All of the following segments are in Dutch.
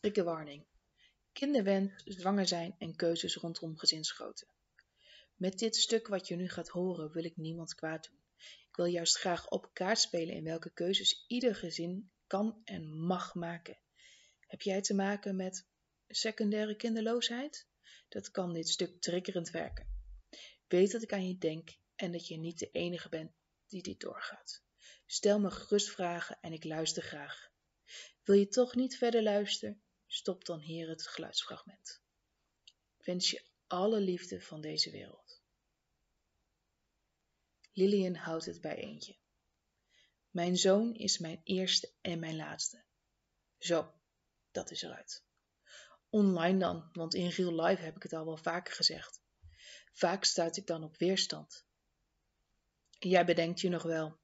Triggerwarning. Kinderwens, zwanger zijn en keuzes rondom gezinsgrootte. Met dit stuk wat je nu gaat horen wil ik niemand kwaad doen. Ik wil juist graag op kaart spelen in welke keuzes ieder gezin kan en mag maken. Heb jij te maken met secundaire kinderloosheid? Dat kan dit stuk triggerend werken. Weet dat ik aan je denk en dat je niet de enige bent die dit doorgaat. Stel me gerust vragen en ik luister graag. Wil je toch niet verder luisteren? Stop dan hier het geluidsfragment. Ik wens je alle liefde van deze wereld. Lillian houdt het bij eentje. Mijn zoon is mijn eerste en mijn laatste. Zo, dat is eruit. Online dan, want in real life heb ik het al wel vaker gezegd. Vaak stuit ik dan op weerstand. Jij bedenkt je nog wel.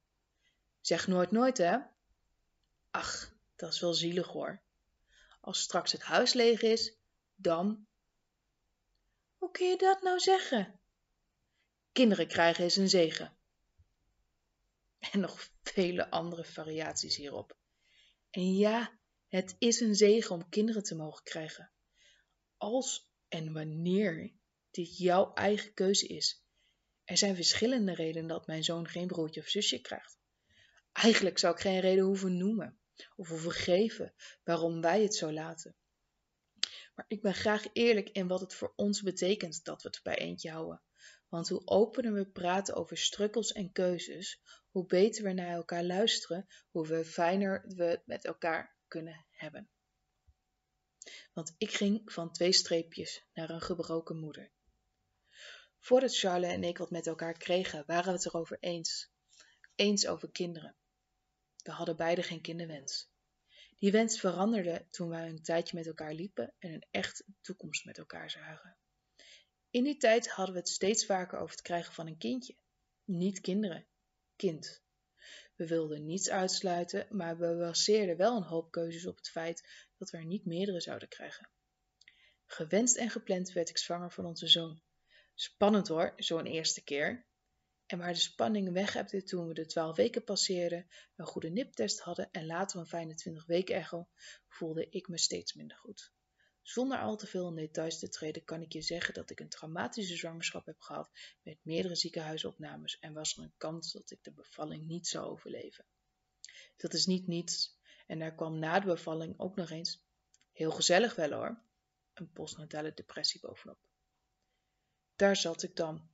Zeg nooit nooit, hè? Ach, dat is wel zielig hoor. Als straks het huis leeg is, dan. Hoe kun je dat nou zeggen? Kinderen krijgen is een zegen. En nog vele andere variaties hierop. En ja, het is een zegen om kinderen te mogen krijgen. Als en wanneer dit jouw eigen keuze is. Er zijn verschillende redenen dat mijn zoon geen broertje of zusje krijgt. Eigenlijk zou ik geen reden hoeven noemen of hoeven geven waarom wij het zo laten. Maar ik ben graag eerlijk in wat het voor ons betekent dat we het bij eentje houden. Want hoe opener we praten over strukkels en keuzes, hoe beter we naar elkaar luisteren, hoe we fijner we met elkaar kunnen hebben. Want ik ging van twee streepjes naar een gebroken moeder. Voordat Charlotte en ik wat met elkaar kregen, waren we het erover eens. Eens over kinderen. We hadden beide geen kinderwens. Die wens veranderde toen wij een tijdje met elkaar liepen en een echte toekomst met elkaar zagen. In die tijd hadden we het steeds vaker over het krijgen van een kindje. Niet kinderen, kind. We wilden niets uitsluiten, maar we baseerden wel een hoop keuzes op het feit dat we er niet meerdere zouden krijgen. Gewenst en gepland werd ik zwanger van onze zoon. Spannend hoor, zo'n eerste keer. En waar de spanning weg hebde toen we de 12 weken passeerden, een goede niptest hadden en later een fijne 20 weken echo, voelde ik me steeds minder goed. Zonder al te veel in details te treden kan ik je zeggen dat ik een traumatische zwangerschap heb gehad met meerdere ziekenhuisopnames en was er een kans dat ik de bevalling niet zou overleven. Dat is niet niets en daar kwam na de bevalling ook nog eens, heel gezellig wel hoor, een postnatale depressie bovenop. Daar zat ik dan.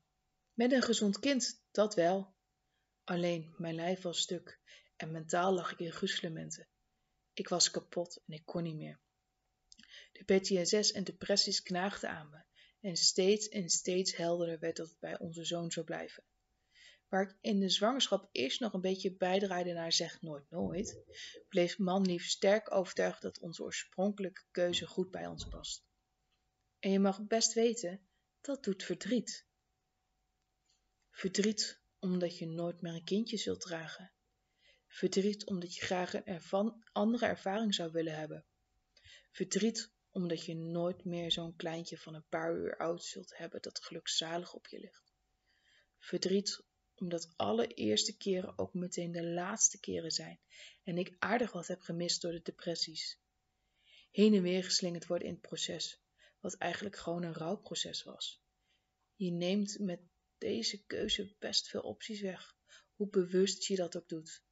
Met een gezond kind, dat wel. Alleen mijn lijf was stuk en mentaal lag ik in gruzelementen. Ik was kapot en ik kon niet meer. De PTSS en depressies knaagden aan me en steeds en steeds helderder werd dat het bij onze zoon zou blijven. Waar ik in de zwangerschap eerst nog een beetje bijdraaide naar zeg nooit nooit, bleef manlief sterk overtuigd dat onze oorspronkelijke keuze goed bij ons past. En je mag best weten, dat doet verdriet. Verdriet omdat je nooit meer een kindje zult dragen. Verdriet omdat je graag een ervan, andere ervaring zou willen hebben. Verdriet omdat je nooit meer zo'n kleintje van een paar uur oud zult hebben dat gelukzalig op je ligt. Verdriet omdat alle eerste keren ook meteen de laatste keren zijn en ik aardig wat heb gemist door de depressies. Heen en weer geslingerd worden in het proces, wat eigenlijk gewoon een rouwproces was. Je neemt met deze keuze best veel opties weg, hoe bewust je dat ook doet.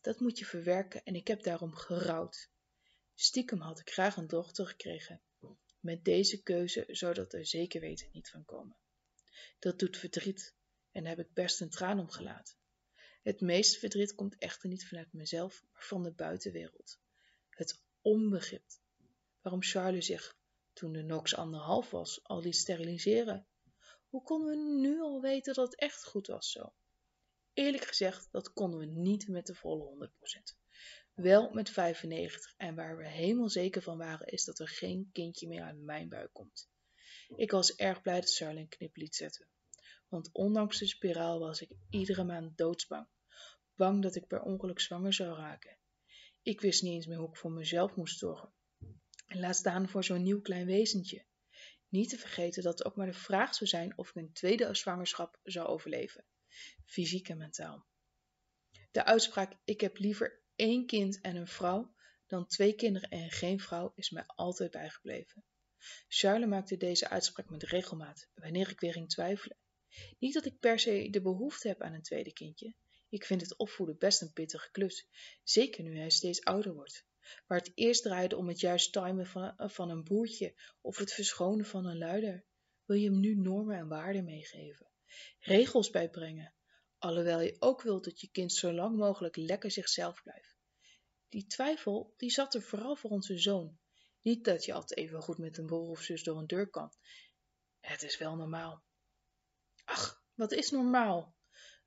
Dat moet je verwerken en ik heb daarom gerouwd. Stiekem had ik graag een dochter gekregen. Met deze keuze zou dat er zeker weten niet van komen. Dat doet verdriet en heb ik best een traan om. Het meeste verdriet komt echter niet vanuit mezelf, maar van de buitenwereld. Het onbegrip. Waarom Charlie zich, toen de Nox anderhalf was, al liet steriliseren. Hoe konden we nu al weten dat het echt goed was zo? Eerlijk gezegd, dat konden we niet met de volle 100%. Wel met 95 en waar we helemaal zeker van waren is dat er geen kindje meer aan mijn buik komt. Ik was erg blij dat Charlie een knip liet zetten. Want ondanks de spiraal was ik iedere maand doodsbang. Bang dat ik per ongeluk zwanger zou raken. Ik wist niet eens meer hoe ik voor mezelf moest zorgen. En laat staan voor zo'n nieuw klein wezentje. Niet te vergeten dat het ook maar de vraag zou zijn of ik een tweede zwangerschap zou overleven. Fysiek en mentaal. De uitspraak ik heb liever één kind en een vrouw dan twee kinderen en geen vrouw is mij altijd bijgebleven. Charles maakte deze uitspraak met regelmaat, wanneer ik weer ging twijfelen. Niet dat ik per se de behoefte heb aan een tweede kindje. Ik vind het opvoeden best een pittige klus, zeker nu hij steeds ouder wordt. Waar het eerst draaide om het juist timen van, van een boertje of het verschonen van een luider, wil je hem nu normen en waarden meegeven, regels bijbrengen, alhoewel je ook wilt dat je kind zo lang mogelijk lekker zichzelf blijft. Die twijfel, die zat er vooral voor onze zoon. Niet dat je altijd even goed met een broer of zus door een deur kan. Het is wel normaal. Ach, wat is normaal?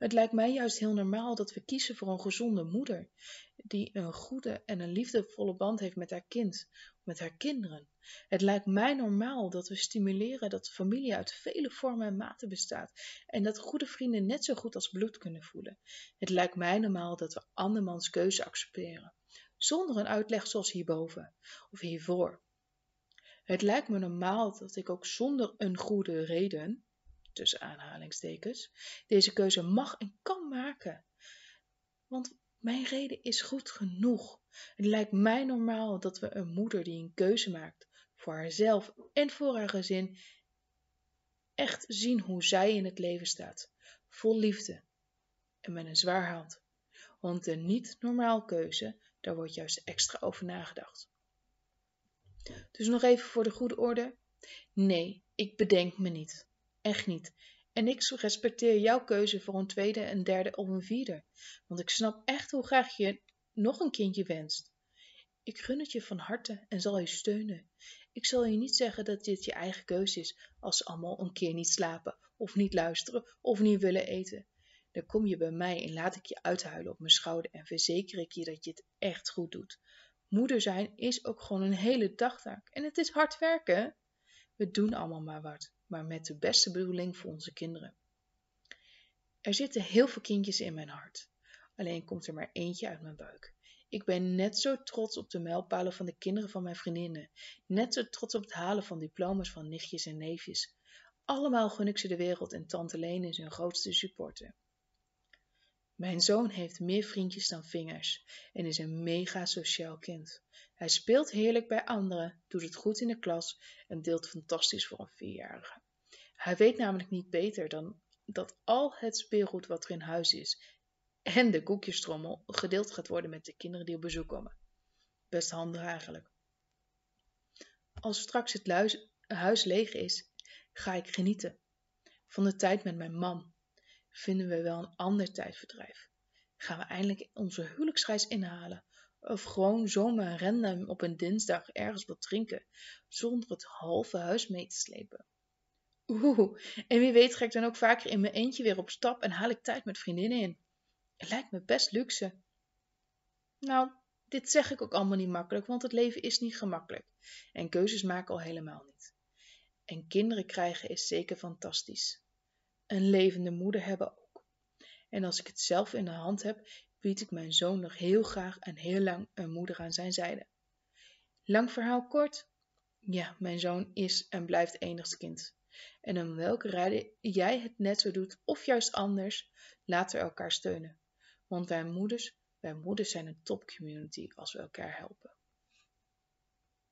Het lijkt mij juist heel normaal dat we kiezen voor een gezonde moeder, die een goede en een liefdevolle band heeft met haar kind, met haar kinderen. Het lijkt mij normaal dat we stimuleren dat familie uit vele vormen en maten bestaat en dat goede vrienden net zo goed als bloed kunnen voelen. Het lijkt mij normaal dat we andermans keuze accepteren, zonder een uitleg zoals hierboven of hiervoor. Het lijkt me normaal dat ik ook zonder een goede reden, tussen aanhalingstekens, deze keuze mag en kan maken. Want mijn reden is goed genoeg. Het lijkt mij normaal dat we een moeder die een keuze maakt voor haarzelf en voor haar gezin echt zien hoe zij in het leven staat, vol liefde en met een zwaar hand. Want de niet-normaal keuze, daar wordt juist extra over nagedacht. Dus nog even voor de goede orde. Nee, ik bedenk me niet. Echt niet. En ik respecteer jouw keuze voor een tweede, een derde of een vierde. Want ik snap echt hoe graag je nog een kindje wenst. Ik gun het je van harte en zal je steunen. Ik zal je niet zeggen dat dit je eigen keuze is als ze allemaal een keer niet slapen, of niet luisteren, of niet willen eten. Dan kom je bij mij en laat ik je uithuilen op mijn schouder en verzeker ik je dat je het echt goed doet. Moeder zijn is ook gewoon een hele dagtaak en het is hard werken. We doen allemaal maar wat maar met de beste bedoeling voor onze kinderen. Er zitten heel veel kindjes in mijn hart, alleen komt er maar eentje uit mijn buik. Ik ben net zo trots op de mijlpalen van de kinderen van mijn vriendinnen, net zo trots op het halen van diploma's van nichtjes en neefjes. Allemaal gun ik ze de wereld en tante Leen is hun grootste supporter. Mijn zoon heeft meer vriendjes dan vingers en is een mega sociaal kind. Hij speelt heerlijk bij anderen, doet het goed in de klas en deelt fantastisch voor een vierjarige. Hij weet namelijk niet beter dan dat al het speelgoed wat er in huis is en de koekjestrommel gedeeld gaat worden met de kinderen die op bezoek komen. Best handig eigenlijk. Als straks het huis leeg is, ga ik genieten van de tijd met mijn man. Vinden we wel een ander tijdverdrijf? Gaan we eindelijk onze huwelijksreis inhalen? Of gewoon zomaar random op een dinsdag ergens wat drinken, zonder het halve huis mee te slepen? Oeh, en wie weet ga ik dan ook vaker in mijn eentje weer op stap en haal ik tijd met vriendinnen in. Het lijkt me best luxe. Nou, dit zeg ik ook allemaal niet makkelijk, want het leven is niet gemakkelijk. En keuzes maken al helemaal niet. En kinderen krijgen is zeker fantastisch. Een levende moeder hebben ook. En als ik het zelf in de hand heb, bied ik mijn zoon nog heel graag en heel lang een moeder aan zijn zijde. Lang verhaal kort. Ja, mijn zoon is en blijft enigst kind. En om welke reden jij het net zo doet of juist anders, laten we elkaar steunen. Want wij moeders, wij moeders zijn een topcommunity als we elkaar helpen.